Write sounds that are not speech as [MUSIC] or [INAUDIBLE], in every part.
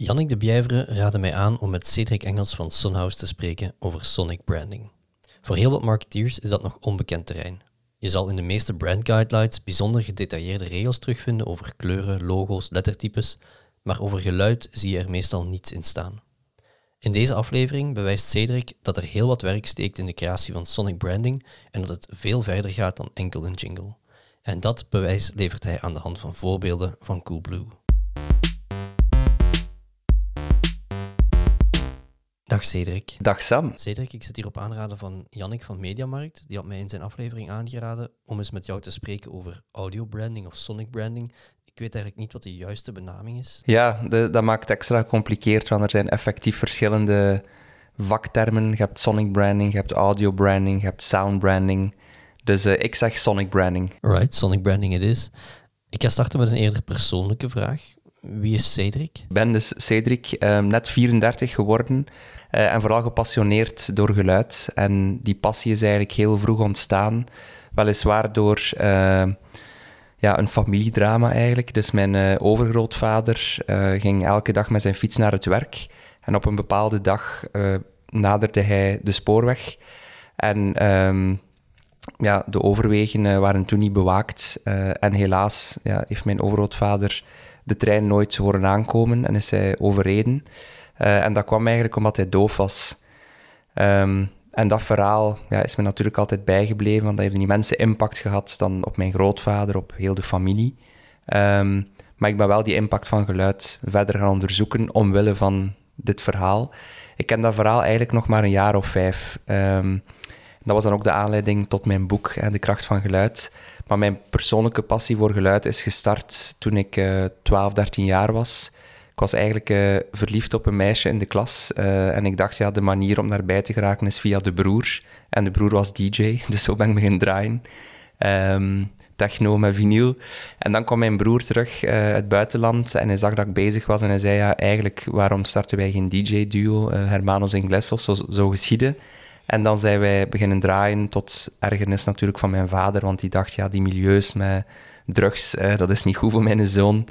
Jannik de Bijveren raadde mij aan om met Cedric Engels van Sunhouse te spreken over sonic branding. Voor heel wat marketeers is dat nog onbekend terrein. Je zal in de meeste brand guidelines bijzonder gedetailleerde regels terugvinden over kleuren, logo's, lettertypes, maar over geluid zie je er meestal niets in staan. In deze aflevering bewijst Cedric dat er heel wat werk steekt in de creatie van sonic branding en dat het veel verder gaat dan enkel een jingle. En dat bewijs levert hij aan de hand van voorbeelden van Coolblue. Dag Cedric. Dag Sam. Cedric, ik zit hier op aanraden van Jannik van Mediamarkt. Die had mij in zijn aflevering aangeraden om eens met jou te spreken over audio branding of sonic branding. Ik weet eigenlijk niet wat de juiste benaming is. Ja, de, dat maakt het extra gecompliceerd, want er zijn effectief verschillende vaktermen. Je hebt sonic branding, je hebt audio branding, je hebt sound branding. Dus uh, ik zeg sonic branding. Right, sonic branding het is. Ik ga starten met een eerder persoonlijke vraag. Wie is Cedric? Ik ben dus Cedric, um, net 34 geworden uh, en vooral gepassioneerd door geluid. En die passie is eigenlijk heel vroeg ontstaan, weliswaar door uh, ja, een familiedrama eigenlijk. Dus mijn uh, overgrootvader ging elke dag met zijn fiets naar het werk. En op een bepaalde dag naderde hij de spoorweg. En um, ja, de overwegen waren toen niet bewaakt. en helaas ja, heeft mijn overgrootvader de trein nooit horen aankomen en is hij overreden. Uh, en dat kwam eigenlijk omdat hij doof was. Um, en dat verhaal ja, is me natuurlijk altijd bijgebleven, want dat heeft een immense impact gehad dan op mijn grootvader, op heel de familie. Um, maar ik ben wel die impact van geluid verder gaan onderzoeken omwille van dit verhaal. Ik ken dat verhaal eigenlijk nog maar een jaar of vijf. Um, dat was dan ook de aanleiding tot mijn boek, De Kracht van Geluid. Maar mijn persoonlijke passie voor geluid is gestart toen ik uh, 12, 13 jaar was. Ik was eigenlijk uh, verliefd op een meisje in de klas. Uh, en ik dacht, ja, de manier om daarbij te geraken is via de broer. En de broer was DJ, [LAUGHS] dus zo ben ik beginnen draaien. Um, techno met vinyl. En dan kwam mijn broer terug uit het buitenland en hij zag dat ik bezig was. En hij zei, ja, eigenlijk, waarom starten wij geen DJ-duo? Hermanos Inglesos, zo, zo geschieden. En dan zijn wij beginnen draaien tot ergernis natuurlijk van mijn vader, want die dacht, ja, die milieus met drugs, eh, dat is niet goed voor mijn zoon.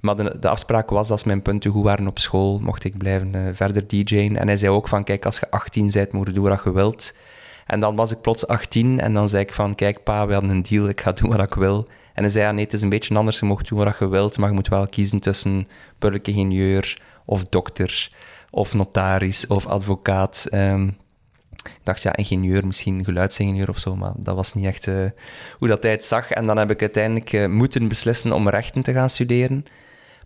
Maar de, de, afspraak was, als mijn punten goed waren op school, mocht ik blijven uh, verder DJ'en. En hij zei ook van, kijk, als je 18 bent, moet je doen wat je wilt. En dan was ik plots 18 en dan zei ik van, kijk pa, we hadden een deal, ik ga doen wat ik wil. En hij zei, ja, nee, het is een beetje anders, je mocht doen wat je wilt, maar je moet wel kiezen tussen burgerlijk ingenieur of dokter of notaris of advocaat. Um, ik dacht, ja, ingenieur, misschien geluidsingenieur of zo, maar dat was niet echt uh, hoe dat het zag. En dan heb ik uiteindelijk uh, moeten beslissen om rechten te gaan studeren.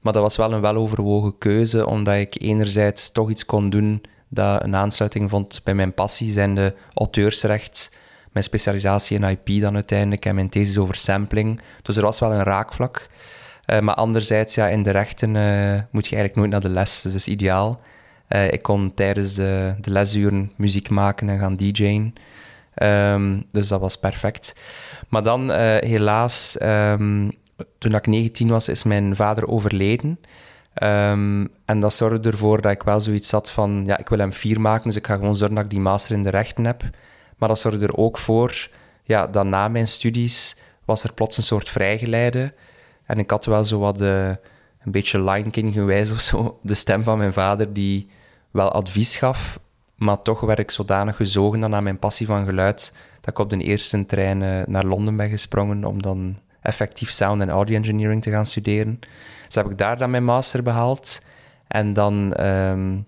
Maar dat was wel een weloverwogen keuze, omdat ik enerzijds toch iets kon doen dat een aansluiting vond bij mijn passie, zijn de auteursrecht, mijn specialisatie in IP dan uiteindelijk en mijn thesis over sampling. Dus er was wel een raakvlak. Uh, maar anderzijds, ja, in de rechten moet je eigenlijk nooit naar de les, dus dat is ideaal. Uh, ik kon tijdens de, de, lesuren muziek maken en gaan DJ'en. Um, dus dat was perfect. Maar dan, uh, helaas, um, toen ik 19 was, is mijn vader overleden. Um, en dat zorgde ervoor dat ik wel zoiets had van, ja, ik wil hem vier maken, dus ik ga gewoon zorgen dat ik die master in de rechten heb. Maar dat zorgde er ook voor, ja, dat na mijn studies was er plots een soort vrijgeleide. En ik had wel zo wat de, een beetje Lion King gewijs of zo, de stem van mijn vader die wel advies gaf, maar toch werd ik zodanig gezogen dan aan mijn passie van geluid, dat ik op de eerste trein uh, naar Londen ben gesprongen om dan effectief sound en audio engineering te gaan studeren. Dus heb ik daar dan mijn master behaald. En dan, um,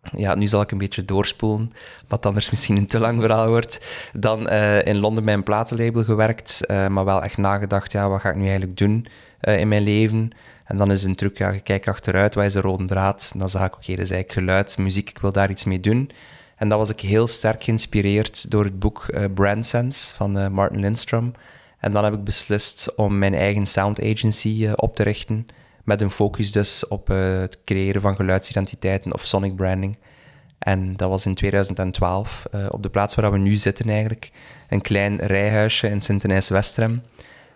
ja, nu zal ik een beetje doorspoelen, wat anders [LAUGHS] misschien een te lang verhaal wordt. Dan uh, in Londen bij een platenlabel gewerkt, uh, maar wel echt nagedacht, ja, wat ga ik nu eigenlijk doen in mijn leven? En dan is een truc, ja, je kijkt achteruit, wat is de rode draad? dan zag ik, oké, dat is eigenlijk geluid, muziek, ik wil daar iets mee doen. En dan was ik heel sterk geïnspireerd door het boek uh, Brand Sense van uh, Martin Lindstrom. En dan heb ik beslist om mijn eigen sound agency uh, op te richten. Met een focus dus op het creëren van geluidsidentiteiten of sonic branding. En dat was in 2012, op de plaats waar we nu zitten eigenlijk. Een klein rijhuisje in Sint-Denijs-Westrem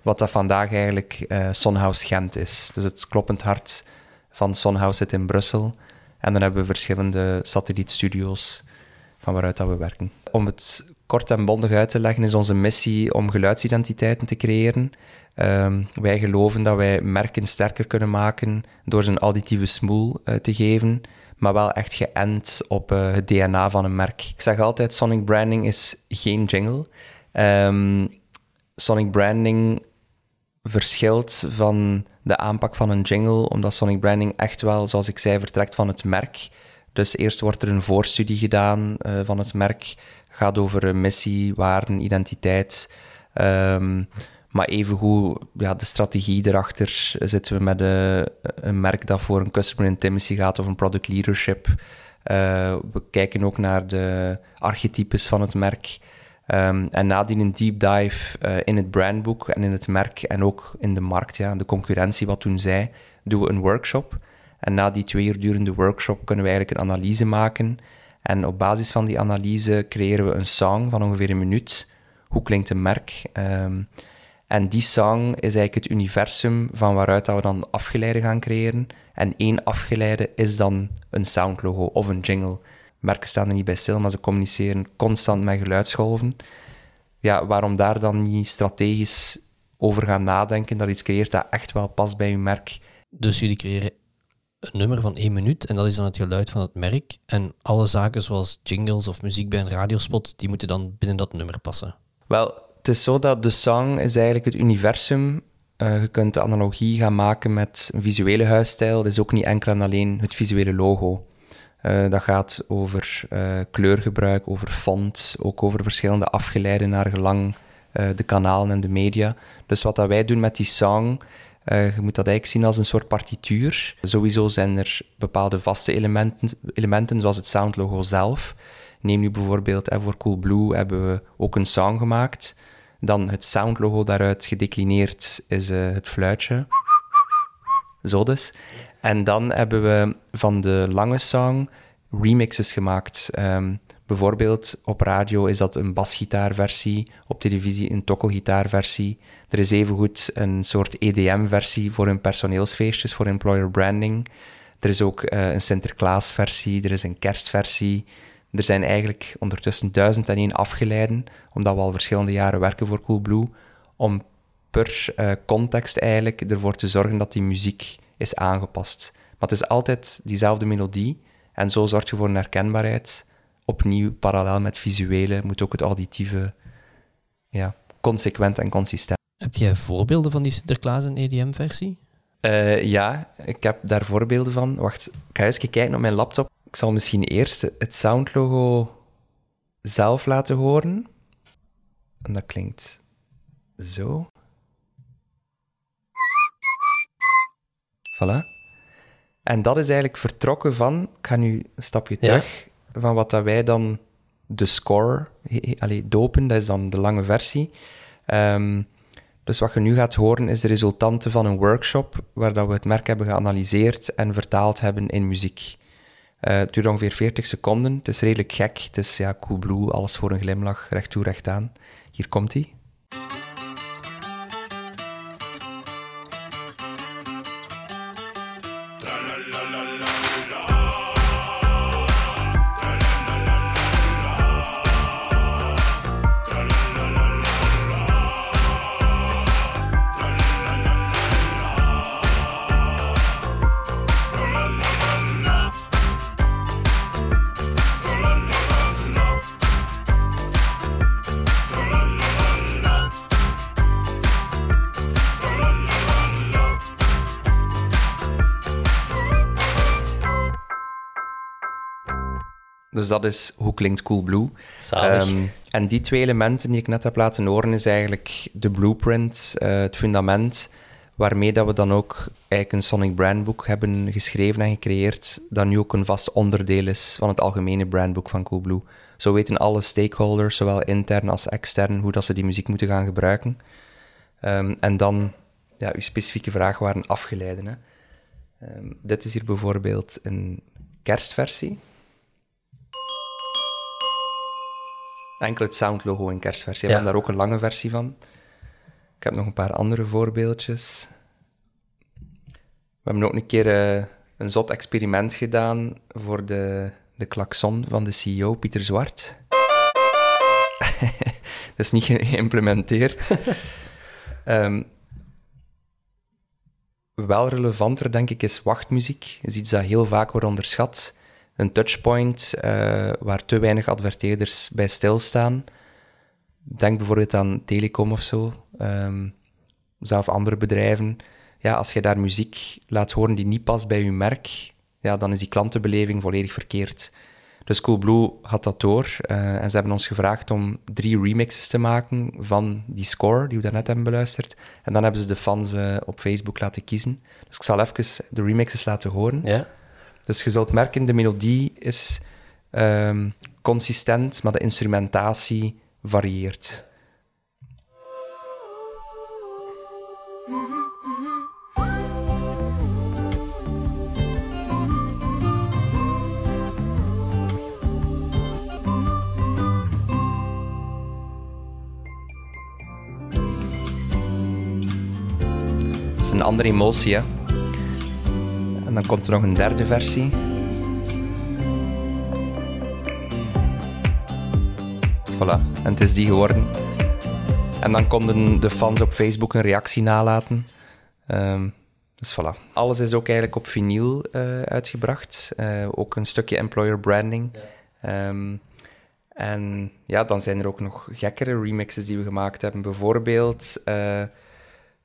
wat dat vandaag eigenlijk uh, Sonhouse Gent is. Dus het kloppend hart van Sonhouse zit in Brussel. En dan hebben we verschillende satellietstudio's van waaruit dat we werken. Om het kort en bondig uit te leggen, is onze missie om geluidsidentiteiten te creëren. Ehm, wij geloven dat wij merken sterker kunnen maken door ze een auditieve smoel uh, te geven, maar wel echt geënt op uh, het DNA van een merk. Ik zeg altijd, sonic branding is geen jingle. Um, sonic branding verschilt van de aanpak van een jingle, omdat sonic branding echt wel, zoals ik zei, vertrekt van het merk. Dus eerst wordt er een voorstudie gedaan uh, van het merk, gaat over missie, waarden, identiteit. Um, maar evengoed, ja, de strategie erachter, zitten we met een, een merk dat voor een customer intimacy gaat of een product leadership. Uh, we kijken ook naar de archetypes van het merk. Um, en nadien een deep dive uh, in het brandboek en in het merk en ook in de markt, ja, de concurrentie, wat toen zei, doen we een workshop. En na die twee uur durende workshop kunnen we eigenlijk een analyse maken. En op basis van die analyse creëren we een song van ongeveer een minuut. Hoe klinkt een merk? Um, en die song is eigenlijk het universum van waaruit dat we dan afgeleiden gaan creëren. En één afgeleide is dan een soundlogo of een jingle. Merken staan er niet bij stil, maar ze communiceren constant met geluidsgolven. Ja, waarom daar dan niet strategisch over gaan nadenken, dat iets creëert dat echt wel past bij je merk. Dus jullie creëren een nummer van één minuut en dat is dan het geluid van het merk. En alle zaken zoals jingles of muziek bij een radiospot, die moeten dan binnen dat nummer passen. Wel, het is zo dat de song is eigenlijk het universum. Uh, je kunt de analogie gaan maken met een visuele huisstijl. Dat is ook niet enkel en alleen het visuele logo. Uh, dat gaat over uh, kleurgebruik, over font, ook over verschillende afgeleiden naar gelang de kanalen en de media. Dus wat dat wij doen met die song, je moet dat eigenlijk zien als een soort partituur. Sowieso zijn er bepaalde vaste elementen, elementen zoals het soundlogo zelf. Neem nu bijvoorbeeld, voor Coolblue hebben we ook een song gemaakt. Dan het soundlogo daaruit gedeclineerd is het fluitje. Zo dus. En dan hebben we van de lange song remixes gemaakt. Um, bijvoorbeeld op radio is dat een basgitaarversie, op televisie een tokkelgitaarversie. Er is evengoed een soort EDM-versie voor hun personeelsfeestjes, voor employer branding. Er is ook uh, een Sinterklaas-versie, er is een kerstversie. Er zijn eigenlijk ondertussen duizend en één afgeleiden, omdat we al verschillende jaren werken voor Coolblue, om per uh, context eigenlijk ervoor te zorgen dat die muziek is aangepast. Maar het is altijd diezelfde melodie en zo zorg je voor een herkenbaarheid. Opnieuw, parallel met visuele, moet ook het auditieve ja, consequent en consistent. Heb jij voorbeelden van die Sinterklaas en EDM-versie? Uh, eh, ja, ik heb daar voorbeelden van. Wacht, ik ga eens kijken op mijn laptop. Ik zal misschien eerst het soundlogo zelf laten horen. En dat klinkt zo. Voilà. En dat is eigenlijk vertrokken van, ik ga nu een stapje terug, van wat dat wij dan de score allee, dopen, dat is dan de lange versie. Um, dus wat je nu gaat horen is de resultanten van een workshop waar dat we het merk hebben geanalyseerd en vertaald hebben in muziek. Uh, het duurt ongeveer 40 seconden. Het is redelijk gek. Het is ja, cool blue, alles voor een glimlach, recht toe, recht aan. Hier komt hij. Dus dat is hoe klinkt Coolblue. Um, en die twee elementen die ik net heb laten horen, is eigenlijk de blueprint, uh, het fundament, waarmee dat we dan ook eigenlijk een Sonic brandboek hebben geschreven en gecreëerd, dat nu ook een vast onderdeel is van het algemene brandboek van Coolblue. Zo weten alle stakeholders, zowel intern als extern, hoe dat ze die muziek moeten gaan gebruiken. Um, en dan, ja, uw specifieke vraag waren afgeleiden. Hè. Um, dit is hier bijvoorbeeld een kerstversie. Enkel het soundlogo in kerstversie. We hebben daar ook een lange versie van. Ik heb nog een paar andere voorbeeldjes. We hebben ook een keer uh, een zot experiment gedaan voor de, de klakson van de CEO, Pieter Zwart. [LAUGHS] dat is niet geïmplementeerd. um, [LAUGHS] wel relevanter, denk ik, is wachtmuziek. is iets dat heel vaak wordt onderschat. Een touchpoint uh, waar te weinig adverteerders bij stilstaan. Denk bijvoorbeeld aan Telecom of zo. Um, zelf andere bedrijven. Ja, als je daar muziek laat horen die niet past bij je merk, ja, dan is die klantenbeleving volledig verkeerd. Dus Coolblue had dat door uh, en ze hebben ons gevraagd om drie remixes te maken van die score die we daarnet hebben beluisterd. En dan hebben ze de fans uh, op Facebook laten kiezen. Dus ik zal even de remixes laten horen. Ja. Dus je zult merken, de melodie is um, consistent, maar de instrumentatie varieert. een andere emotie. Hè? En dan komt er nog een derde versie. Voilà, en het is die geworden. En dan konden de fans op Facebook een reactie nalaten. Um, dus voilà. Alles is ook eigenlijk op vinyl uh, uitgebracht. Uh, ook een stukje employer branding. Ja. Um, en ja, dan zijn er ook nog gekkere remixes die we gemaakt hebben. Bijvoorbeeld... Uh,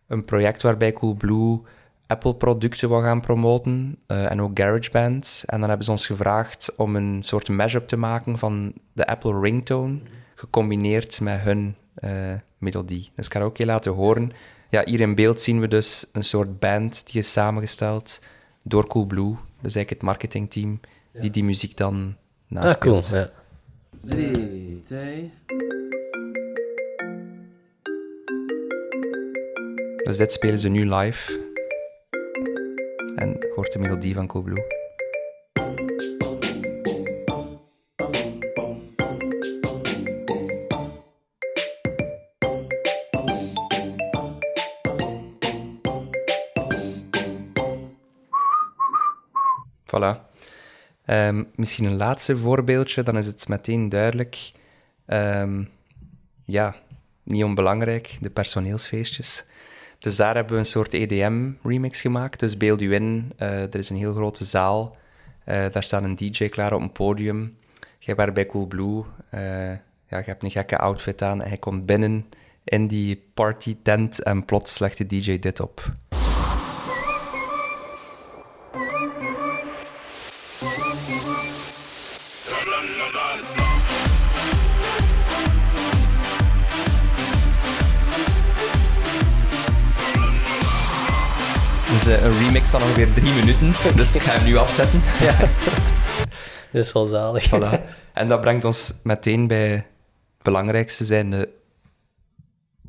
een project waarbij Coolblue Apple-producten wil gaan promoten uh, en ook GarageBand. En dan hebben ze ons gevraagd om een soort mashup te maken van de Apple ringtone, gecombineerd met hun uh, melodie. Dus ik ga ook je laten horen. Ja, hier in beeld zien we dus een soort band die is samengesteld door Coolblue. Dat is eigenlijk het marketingteam die die muziek dan naspeelt. Ah, cool. Ja. Drie, twee... Dus dit spelen ze nu live. En hoort de melodie van Coolblue. Voilà. Um, misschien een laatste voorbeeldje, dan is het meteen duidelijk. Um, ja, niet onbelangrijk, de personeelsfeestjes. Dus daar hebben we een soort EDM-remix gemaakt. Dus beeld u in, uh, er is een heel grote zaal. Uh, daar staat een DJ klaar op een podium. Jij bent bij Coolblue. Uh, ja, je hebt een gekke outfit aan en hij komt binnen in die party tent en plots slecht de DJ dit op. is eh, een remix van ongeveer drie minuten, dus ik ga hem nu afzetten. [LAUGHS] Ja. [LAUGHS] Dat is wel zalig. Voilà. En dat brengt ons meteen bij het belangrijkste zijn, de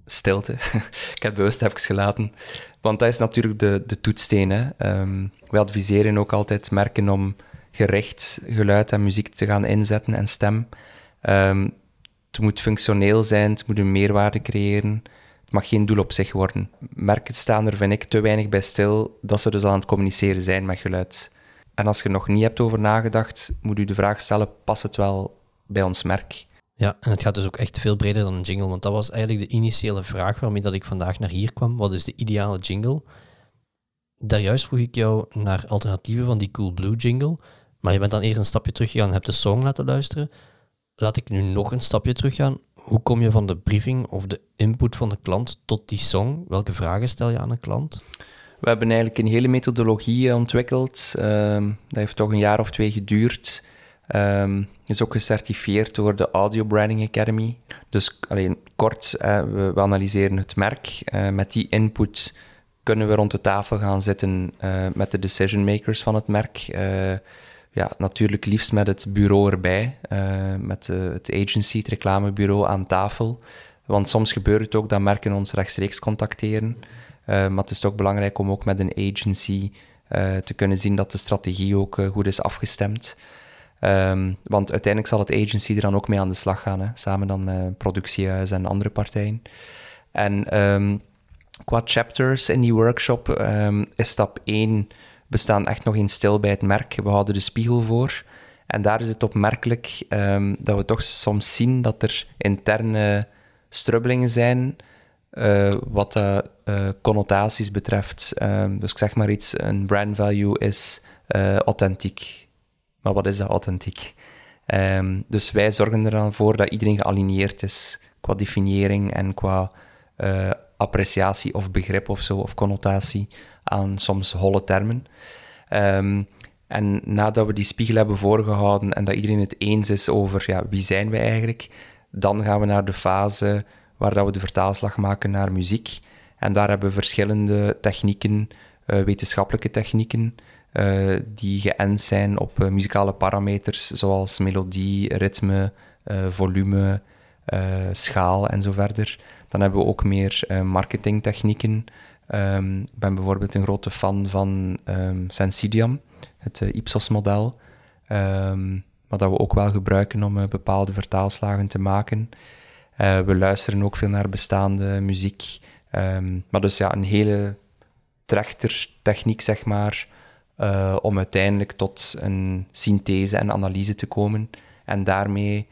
stilte. [LAUGHS] ik heb bewust even gelaten. Want dat is natuurlijk de, de toetssteen. Hè. Um, we adviseren ook altijd merken om gericht geluid en muziek te gaan inzetten en stem. Um, het moet functioneel zijn, het moet een meerwaarde creëren. Mag geen doel op zich worden. Merken staan er, vind ik, te weinig bij stil dat ze dus aan het communiceren zijn met geluid. En als je nog niet hebt over nagedacht, moet u de vraag stellen, past het wel bij ons merk? Ja, en het gaat dus ook echt veel breder dan een jingle, want dat was eigenlijk de initiële vraag waarmee dat ik vandaag naar hier kwam. Wat is de ideale jingle? Daarjuist vroeg ik jou naar alternatieven van die Cool Blue jingle, maar je bent dan eerst een stapje teruggegaan en hebt de song laten luisteren. Laat ik nu nog een stapje teruggaan hoe kom je van de briefing of de input van de klant tot die song? Welke vragen stel je aan een klant? We hebben eigenlijk een hele methodologie ontwikkeld. Um, dat heeft toch een jaar of twee geduurd. Um, is ook gecertificeerd door de Audio Branding Academy. Dus alleen kort, uh, we, analyseren het merk. Uh, met die input kunnen we rond de tafel gaan zitten met de decision makers van het merk ja, natuurlijk liefst met het bureau erbij, uh, met uh, het agency, het reclamebureau aan tafel. Want soms gebeurt het ook dat merken ons rechtstreeks contacteren. Uh, maar het is toch belangrijk om ook met een agency te kunnen zien dat de strategie ook goed is afgestemd. Um, want uiteindelijk zal het agency er dan ook mee aan de slag gaan, hè, samen dan met productiehuis en andere partijen. En um, qua chapters in die workshop um, is stap 1 we staan echt nog in stil bij het merk. We houden de spiegel voor. En daar is het opmerkelijk ehm, dat we toch soms zien dat er interne strubbelingen zijn uh, wat de uh, connotaties betreft. Um, dus ik zeg maar iets, een brand value is authentiek. Maar wat is dat authentiek? Um, dus wij zorgen er dan voor dat iedereen gealigneerd is qua definiëring en qua appreciatie of begrip of zo, of connotatie aan soms holle termen. Um, en nadat we die spiegel hebben voorgehouden en dat iedereen het eens is over ja, wie zijn wij eigenlijk, dan gaan we naar de fase waar dat we de vertaalslag maken naar muziek. En daar hebben we verschillende technieken, uh, wetenschappelijke technieken, uh, die geënt zijn op uh, muzikale parameters zoals melodie, ritme, volume, schaal en zo verder. Dan hebben we ook meer marketingtechnieken. Um, ik ben bijvoorbeeld een grote fan van um, Sensidium, het Ipsos-model. Um, maar dat we ook wel gebruiken om bepaalde vertaalslagen te maken. We luisteren ook veel naar bestaande muziek. Maar dus ja, een hele trechtertechniek, zeg maar, om uiteindelijk tot een synthese en analyse te komen. En daarmee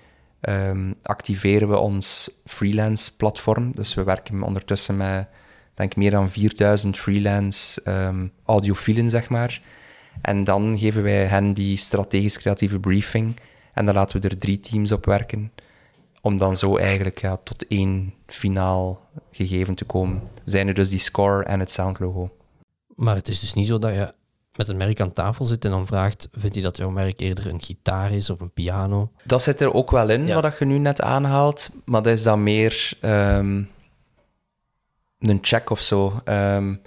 um, activeren we ons freelance platform. Dus we werken ondertussen met, denk meer dan 4000 freelance um, zeg maar. En dan geven wij hen die strategisch creatieve briefing. En dan laten we er drie teams op werken om dan zo eigenlijk ja, tot één finaal gegeven te komen. Zijn er dus die score en het soundlogo. Maar het is dus niet zo dat je met een merk aan tafel zit en dan vraagt, vindt hij dat jouw merk eerder een gitaar is of een piano? Dat zit er ook wel in, wat je nu net aanhaalt, maar dat is dan meer ehm, een check of zo, um,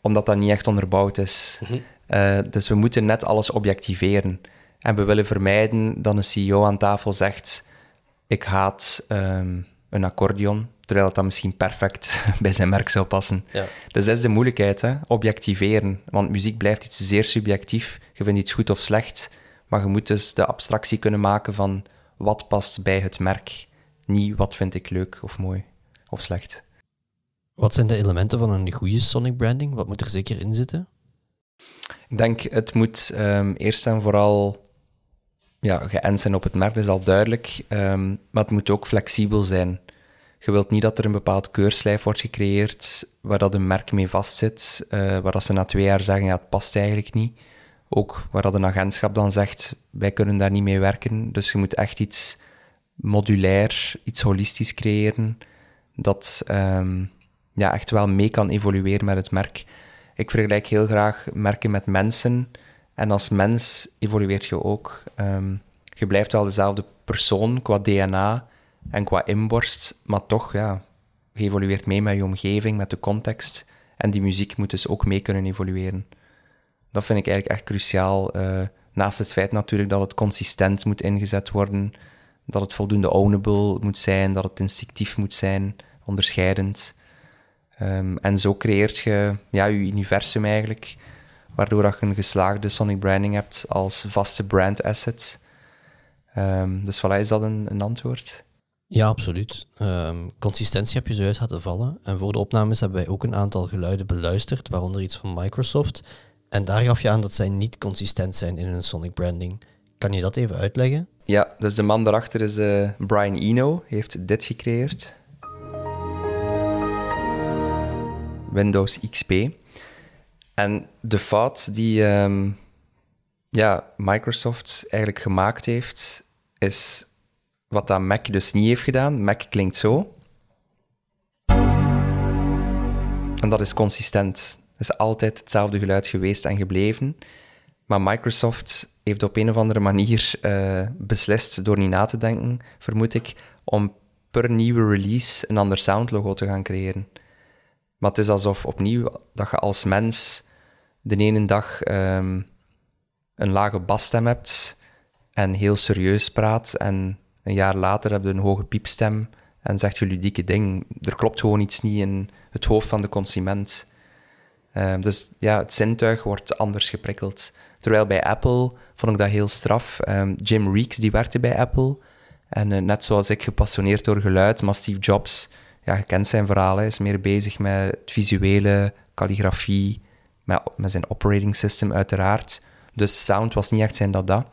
omdat dat niet echt onderbouwd is. Mhm. Eh, dus we moeten net alles objectiveren. En we willen vermijden dat een CEO aan tafel zegt ik haat ehm, een accordeon, terwijl dat misschien perfect [LAUGHS] bij zijn merk zou passen. Ja. Dus dat is de moeilijkheid, hè? objectiveren. Want muziek blijft iets zeer subjectief. Je vindt iets goed of slecht, maar je moet dus de abstractie kunnen maken van wat past bij het merk. Niet wat vind ik leuk of mooi of slecht. Wat zijn de elementen van een goede sonic branding? Wat moet er zeker in zitten? Ik denk, het moet um, eerst en vooral ja, geënt zijn op het merk, is al duidelijk. Um, maar het moet ook flexibel zijn. Je wilt niet dat er een bepaald keurslijf wordt gecreëerd waar dat een merk mee vastzit, uh, waar dat ze na twee jaar zeggen, ja, het past eigenlijk niet. Ook waar dat een agentschap dan zegt, wij kunnen daar niet mee werken. Dus je moet echt iets modulair, iets holistisch creëren, dat um, ja, echt wel mee kan evolueren met het merk. Ik vergelijk heel graag merken met mensen. En als mens evolueert je ook. Um, je blijft wel dezelfde persoon qua DNA en qua inborst, maar toch, ja, evolueert mee met je omgeving, met de context. En die muziek moet dus ook mee kunnen evolueren. Dat vind ik eigenlijk echt cruciaal. Uh, naast het feit natuurlijk dat het consistent moet ingezet worden, dat het voldoende ownable moet zijn, dat het instinctief moet zijn, onderscheidend. Um, en zo creëert je ja, je universum eigenlijk waardoor je een geslaagde sonic branding hebt als vaste brand asset. Um, dus voilà, is dat een, een antwoord? Ja, absoluut. Um, consistentie heb je zojuist laten vallen. En voor de opnames hebben wij ook een aantal geluiden beluisterd, waaronder iets van Microsoft. En daar gaf je aan dat zij niet consistent zijn in hun sonic branding. Kan je dat even uitleggen? Ja, dus de man daarachter is uh, Brian Eno, heeft dit gecreëerd. Windows XP. En de fout die ehm, ja, Microsoft eigenlijk gemaakt heeft, is wat dat Mac dus niet heeft gedaan. Mac klinkt zo. En dat is consistent. Het is altijd hetzelfde geluid geweest en gebleven. Maar Microsoft heeft op een of andere manier uh, beslist, door niet na te denken, vermoed ik, om per nieuwe release een ander soundlogo te gaan creëren. Maar het is alsof opnieuw dat je als mens de ene dag ehm, een lage basstem hebt en heel serieus praat en een jaar later heb je een hoge piepstem en zegt je ludieke ding. Er klopt gewoon iets niet in het hoofd van de consument. Um, dus ja, het zintuig wordt anders geprikkeld. Terwijl bij Apple vond ik dat heel straf. Um, Jim Reeks, die werkte bij Apple. En uh, net zoals ik, gepassioneerd door geluid. Maar Steve Jobs, ja, je kent zijn verhalen, is meer bezig met het visuele, calligrafie, met, met zijn operating system uiteraard. Dus sound was niet echt zijn dat.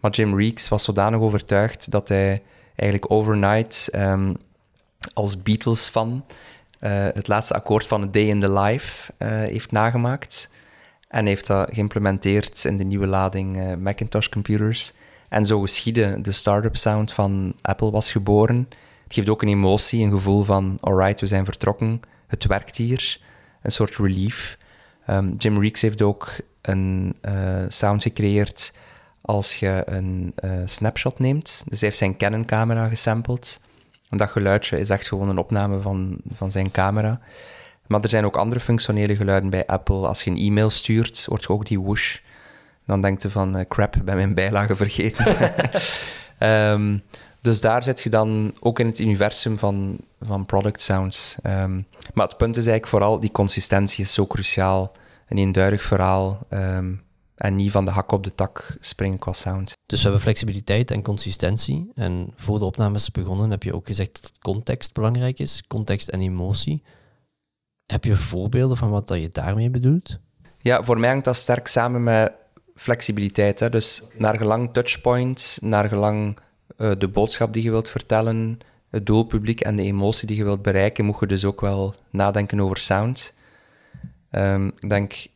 Maar Jim Reeks was zodanig overtuigd dat hij eigenlijk overnight ehm, als Beatles-fan uh, het laatste akkoord van A Day in the Life uh, heeft nagemaakt. En heeft dat geïmplementeerd in de nieuwe lading uh, Macintosh computers. En zo geschiedde de startup sound van Apple was geboren. Het geeft ook een emotie, een gevoel van alright, we zijn vertrokken, het werkt hier. Een soort relief. Um, Jim Reeks heeft ook een sound gecreëerd als je een snapshot neemt. Dus hij heeft zijn Canon-camera gesampled en dat geluidje is echt gewoon een opname van, van zijn camera. Maar er zijn ook andere functionele geluiden bij Apple. Als je een e-mail stuurt, wordt je ook die whoosh. Dan denkt je van, uh, crap, ben mijn bijlage vergeten. um, [LAUGHS] dus daar zit je dan ook in het universum van, van product sounds. Um, maar het punt is eigenlijk vooral, die consistentie is zo cruciaal. Een eenduidig verhaal. Um, en niet van de hak op de tak springen qua sound. Dus we hebben flexibiliteit en consistentie. En voor de opnames begonnen heb je ook gezegd dat context belangrijk is, context en emotie. Heb je voorbeelden van wat dat je daarmee bedoelt? Ja, voor mij hangt dat sterk samen met flexibiliteit. Hè. Dus naar gelang touchpoints, naar gelang uh, de boodschap die je wilt vertellen, het doelpubliek en de emotie die je wilt bereiken, moet je dus ook wel nadenken over sound. Um, ik denk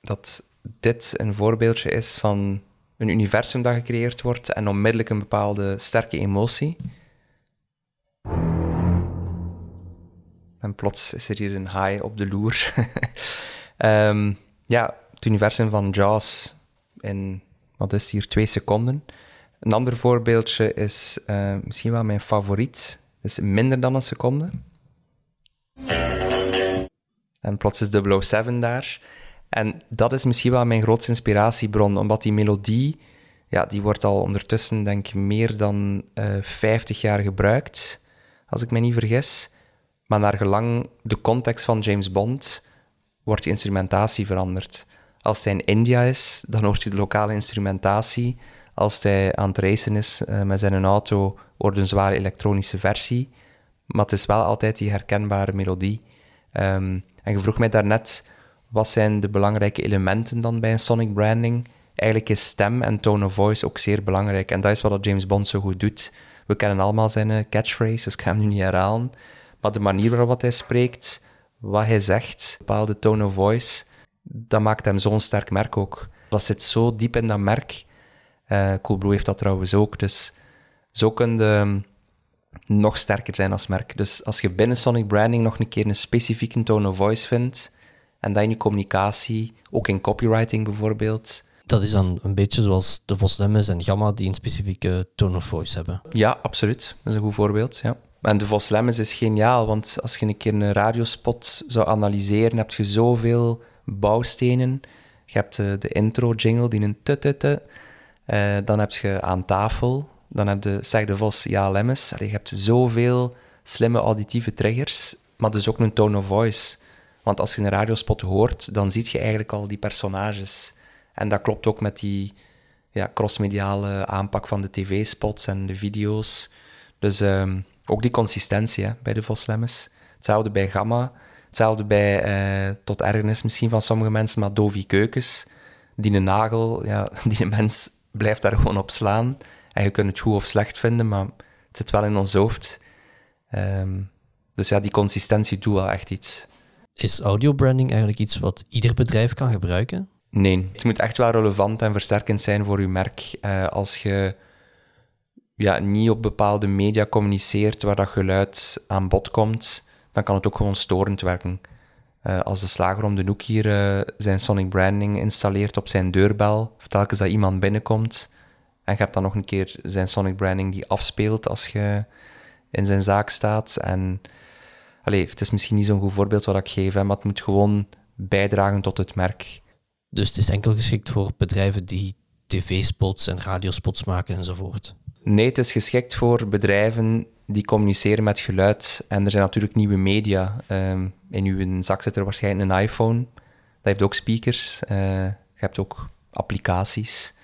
dat dit een voorbeeldje is van een universum dat gecreëerd wordt en onmiddellijk een bepaalde sterke emotie. En plots is er hier een haai op de loer. um, [LAUGHS] ja, het universum van Jaws in, wat is hier, twee seconden. Een ander voorbeeldje is uh, misschien wel mijn favoriet. is minder dan een seconde. En plots is 007 daar. En dat is misschien wel mijn grootste inspiratiebron, omdat die melodie, ja, die wordt al ondertussen, denk ik, meer dan uh, eh, 50 jaar gebruikt, als ik me niet vergis. Maar naar gelang de context van James Bond wordt die instrumentatie veranderd. Als hij in India is, dan hoort je de lokale instrumentatie. Als hij aan het racen is uh, met zijn auto, wordt een zware elektronische versie. Maar het is wel altijd die herkenbare melodie. Um, en je vroeg mij daarnet wat zijn de belangrijke elementen dan bij een sonic branding? Eigenlijk is stem en tone of voice ook zeer belangrijk. En dat is wat James Bond zo goed doet. We kennen allemaal zijn eh, catchphrase, dus ik ga hem nu niet herhalen. Maar de manier waarop hij spreekt, wat hij zegt, bepaalde tone of voice, dat maakt hem zo'n sterk merk ook. Dat zit zo diep in dat merk. Uh, Coolblue heeft dat trouwens ook. Dus zo kun je nog sterker zijn als merk. Dus als je binnen Sonic Branding nog een keer een specifieke tone of voice vindt, en dat in je communicatie, ook in copywriting bijvoorbeeld. Dat is dan een beetje zoals de Voslemmes en Gamma die een specifieke tone of voice hebben. Ja, absoluut. Dat is een goed voorbeeld, ja. En de Voslemmes is geniaal, want als je een keer een radiospot zou analyseren, heb je zoveel bouwstenen. Je hebt de, de intro-jingle, die een tutute. Uh, dan heb je aan tafel, dan heb je, zeg de Vos, ja, Lemmes. je hebt zoveel slimme auditieve triggers, maar dus ook een tone of voice. Want als je een radiospot hoort, dan zie je eigenlijk al die personages. En dat klopt ook met die ja, crossmediale aanpak van de tv-spots en de video's. Dus um, ook die consistentie bij de Voslemmes. Hetzelfde bij Gamma. Hetzelfde bij, uh, tot ergernis misschien van sommige mensen, maar Dovi Keukens. Die een nagel, ja, [LAUGHS] die een mens blijft daar gewoon op slaan. En je kunt het goed of slecht vinden, maar het zit wel in ons hoofd. Um, dus ja, die consistentie doet wel echt iets. Is audio branding eigenlijk iets wat ieder bedrijf kan gebruiken? Nee, het moet echt wel relevant en versterkend zijn voor je merk. Uh, als je ja, niet op bepaalde media communiceert waar dat geluid aan bod komt, dan kan het ook gewoon storend werken. Uh, als de slager om de hoek hier uh, zijn sonic branding installeert op zijn deurbel, of telkens dat iemand binnenkomt, en je hebt dan nog een keer zijn sonic branding die afspeelt als je in zijn zaak staat, en Allee, het is misschien niet zo'n goed voorbeeld wat ik geef, hè, maar het moet gewoon bijdragen tot het merk. Dus het is enkel geschikt voor bedrijven die tv-spots en radiospots maken enzovoort? Nee, het is geschikt voor bedrijven die communiceren met geluid. En er zijn natuurlijk nieuwe media. Um, in uw zak zit er waarschijnlijk een iPhone. Dat heeft ook speakers. Uh, je hebt ook applicaties.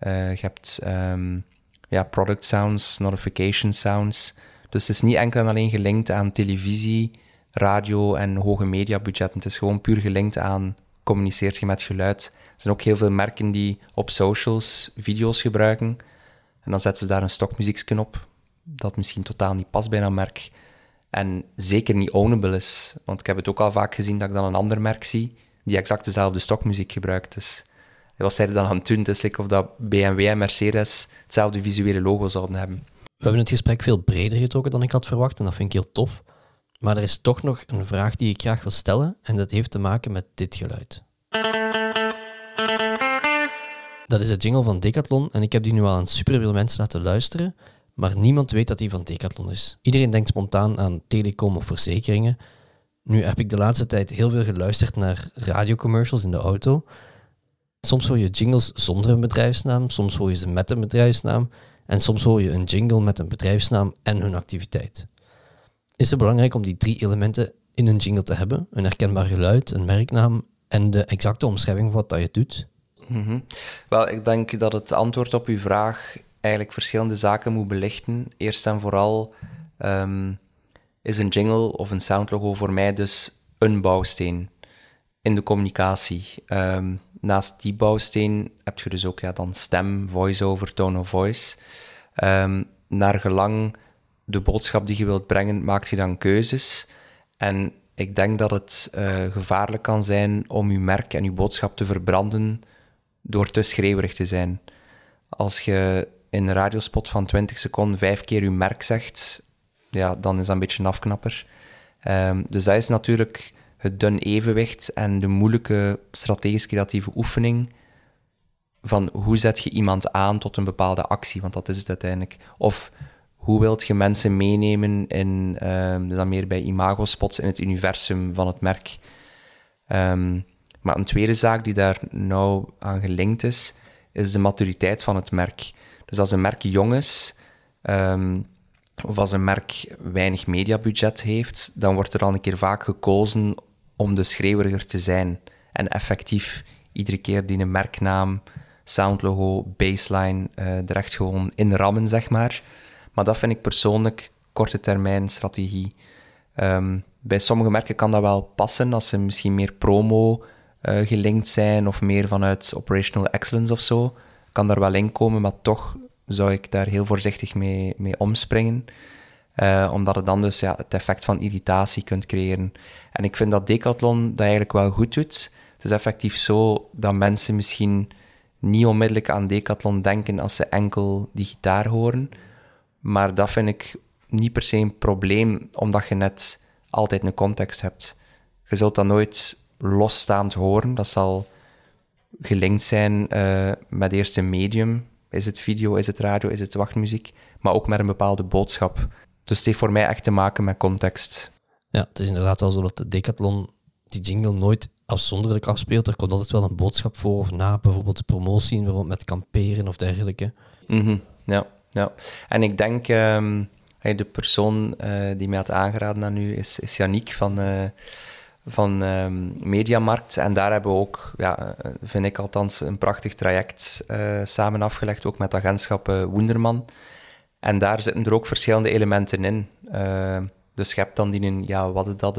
Uh, je hebt um, ja, product sounds, notification sounds. Dus het is niet enkel en alleen gelinkt aan televisie, radio en hoge mediabudgetten. Het is gewoon puur gelinkt aan communiceert je met geluid. Er zijn ook heel veel merken die op socials video's gebruiken. En dan zetten ze daar een stokmuziekje op, dat misschien totaal niet past bij een merk. En zeker niet ownable is. Want ik heb het ook al vaak gezien dat ik dan een ander merk zie die exact dezelfde stokmuziek gebruikt. Dus wat zij er dan aan het doen? Is of dat BMW en Mercedes hetzelfde visuele logo zouden hebben. We hebben het gesprek veel breder getrokken dan ik had verwacht en dat vind ik heel tof. Maar er is toch nog een vraag die ik graag wil stellen en dat heeft te maken met dit geluid. Dat is de jingle van Decathlon en ik heb die nu al aan superveel mensen laten luisteren, maar niemand weet dat die van Decathlon is. Iedereen denkt spontaan aan telecom of verzekeringen. Nu heb ik de laatste tijd heel veel geluisterd naar radiocommercials in de auto. Soms hoor je jingles zonder een bedrijfsnaam, soms hoor je ze met een bedrijfsnaam en soms hoor je een jingle met een bedrijfsnaam en hun activiteit. Is het belangrijk om die drie elementen in een jingle te hebben? Een herkenbaar geluid, een merknaam en de exacte omschrijving van wat dat je doet? Mhm. Wel, ik denk dat het antwoord op uw vraag eigenlijk verschillende zaken moet belichten. Eerst en vooral ehm, is een jingle of een soundlogo voor mij dus een bouwsteen in de communicatie. Ehm, naast die bouwsteen heb je dus ook ja, dan stem, voice-over, tone of voice. Um, naar gelang de boodschap die je wilt brengen, maak je dan keuzes. En ik denk dat het uh, gevaarlijk kan zijn om je merk en je boodschap te verbranden door te schreeuwerig te zijn. Als je in een radiospot van 20 seconden vijf keer je merk zegt, ja, dan is dat een beetje een afknapper. Um, dus dat is natuurlijk het dun evenwicht en de moeilijke strategisch creatieve oefening van hoe zet je iemand aan tot een bepaalde actie, want dat is het uiteindelijk. Of hoe wilt je mensen meenemen in, dus dan meer bij imago-spots in het universum van het merk. Um, maar een tweede zaak die daar nou aan gelinkt is, is de maturiteit van het merk. Dus als een merk jong is, um, of als een merk weinig mediabudget heeft, dan wordt er al een keer vaak gekozen om de schreeuweriger te zijn. En effectief iedere keer die een merknaam, soundlogo, baseline uh, er echt gewoon in rammen, zeg maar. Maar dat vind ik persoonlijk korte termijn strategie. Um, bij sommige merken kan dat wel passen als ze misschien meer promo uh, gelinkt zijn of meer vanuit operational excellence of zo. Kan daar wel in komen, maar toch zou ik daar heel voorzichtig mee, mee omspringen. Uh, omdat het dan dus ja, het effect van irritatie kunt creëren. En ik vind dat Decathlon dat eigenlijk wel goed doet. Het is effectief zo dat mensen misschien niet onmiddellijk aan Decathlon denken als ze enkel die gitaar horen. Maar dat vind ik niet per se een probleem, omdat je net altijd een context hebt. Je zult dat nooit losstaand horen. Dat zal gelinkt zijn uh, met eerst een medium. Is het video, is het radio, is het wachtmuziek? Maar ook met een bepaalde boodschap. Dus het heeft voor mij echt te maken met context. Ja, het is inderdaad wel zo dat de Decathlon die jingle nooit afzonderlijk afspeelt. Er komt altijd wel een boodschap voor of na, bijvoorbeeld de promotie, bijvoorbeeld met kamperen of dergelijke. Mm Ja, ja. En ik denk, um, de persoon uh, die mij had aangeraden aan u is, is Yannick van, uh, van um, Mediamarkt. En daar hebben we ook, ja, vind ik althans, een prachtig traject uh, samen afgelegd, ook met agentschap Woenderman. En daar zitten er ook verschillende elementen in. dus je hebt dan die, ja, wat is dat?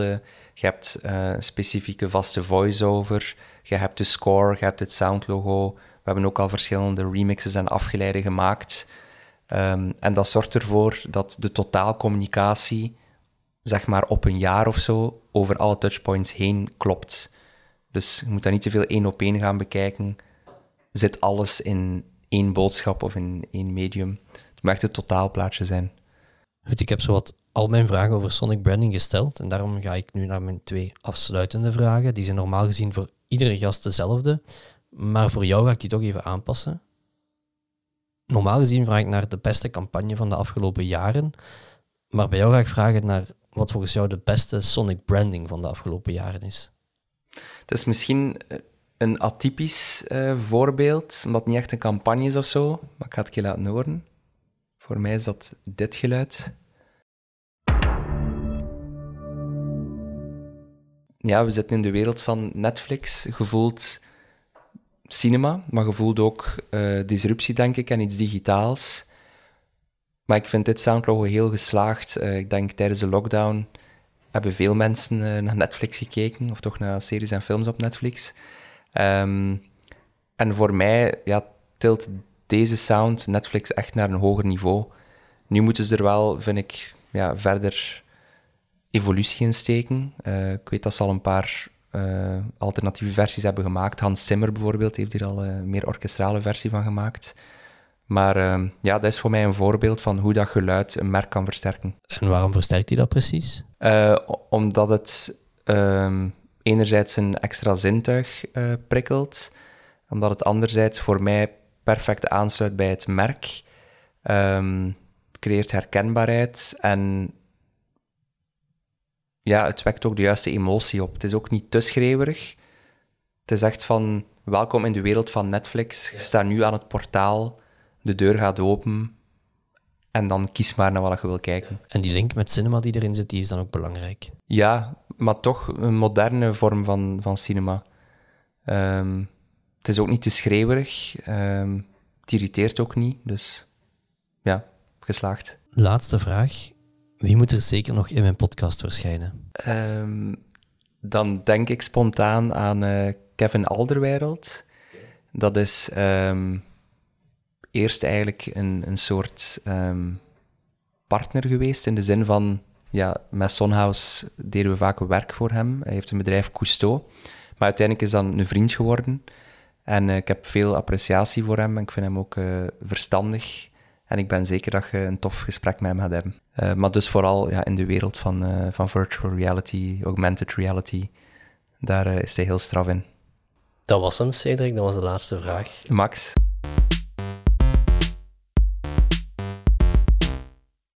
je hebt specifieke vaste voice-over, je hebt de score, je hebt het soundlogo. We hebben ook al verschillende remixes en afgeleiden gemaakt. Um, en dat zorgt ervoor dat de totaalcommunicatie, zeg maar op een jaar of zo, over alle touchpoints heen klopt. Dus je moet daar niet te veel één op één gaan bekijken. Zit alles in één boodschap of in één medium? Het echt het totaalplaatje zijn. Goed, ik heb zowat al mijn vragen over sonic branding gesteld en daarom ga ik nu naar mijn twee afsluitende vragen. Die zijn normaal gezien voor iedere gast dezelfde, maar voor jou ga ik die toch even aanpassen. Normaal gezien vraag ik naar de beste campagne van de afgelopen jaren. Maar bij jou ga ik vragen naar wat volgens jou de beste Sonic branding van de afgelopen jaren is. Het is misschien eh, een atypisch uh, voorbeeld, omdat het niet echt een campagne is of zo, maar ik ga het je laten horen. Voor mij is dat dit geluid. Ja, we zitten in de wereld van Netflix. Gevoeld cinema, maar je voelt ook uh, disruptie, denk ik, en iets digitaals. Maar ik vind dit soundlogo heel geslaagd. Uh, ik denk tijdens de lockdown hebben veel mensen uh, naar Netflix gekeken, of toch naar series en films op Netflix. Ehm, en voor mij ja, tilt deze sound Netflix echt naar een hoger niveau. Nu moeten ze er wel, vind ik, ja, verder evolutie in steken. Eh, ik weet dat ze al een paar eh, alternatieve versies hebben gemaakt. Hans Zimmer bijvoorbeeld heeft hier al een meer orkestrale versie van gemaakt. Maar ja, dat is voor mij een voorbeeld van hoe dat geluid een merk kan versterken. En waarom versterkt hij dat precies? Uh, omdat het ehm, enerzijds een extra zintuig prikkelt, omdat het anderzijds voor mij perfect aansluit bij het merk. Um, het creëert herkenbaarheid en ja, het wekt ook de juiste emotie op. Het is ook niet te schreeuwerig. Het is echt van, welkom in de wereld van Netflix. Je staat nu aan het portaal, de deur gaat open en dan kies maar naar wat je wil kijken. En die link met cinema die erin zit, die is dan ook belangrijk? Ja, maar toch een moderne vorm van, van cinema. Um, het is ook niet te schreeuwerig. Um, het irriteert ook niet. Dus ja, geslaagd. Laatste vraag. Wie moet er zeker nog in mijn podcast verschijnen? Um, dan denk ik spontaan aan uh, Kevin Alderweireld. Dat is um, eerst eigenlijk een, een soort partner geweest, in de zin van, ja, met Sonhouse deden we vaak werk voor hem. Hij heeft een bedrijf Cousteau. Maar uiteindelijk is dan een vriend geworden. En uh, ik heb veel appreciatie voor hem en ik vind hem ook uh, verstandig. En ik ben zeker dat je een tof gesprek met hem gaat hebben. Uh, maar dus vooral ja, in de wereld van, van virtual reality, augmented reality, daar is hij heel straf in. Dat was hem, Cedric. Dat was de laatste vraag. Max.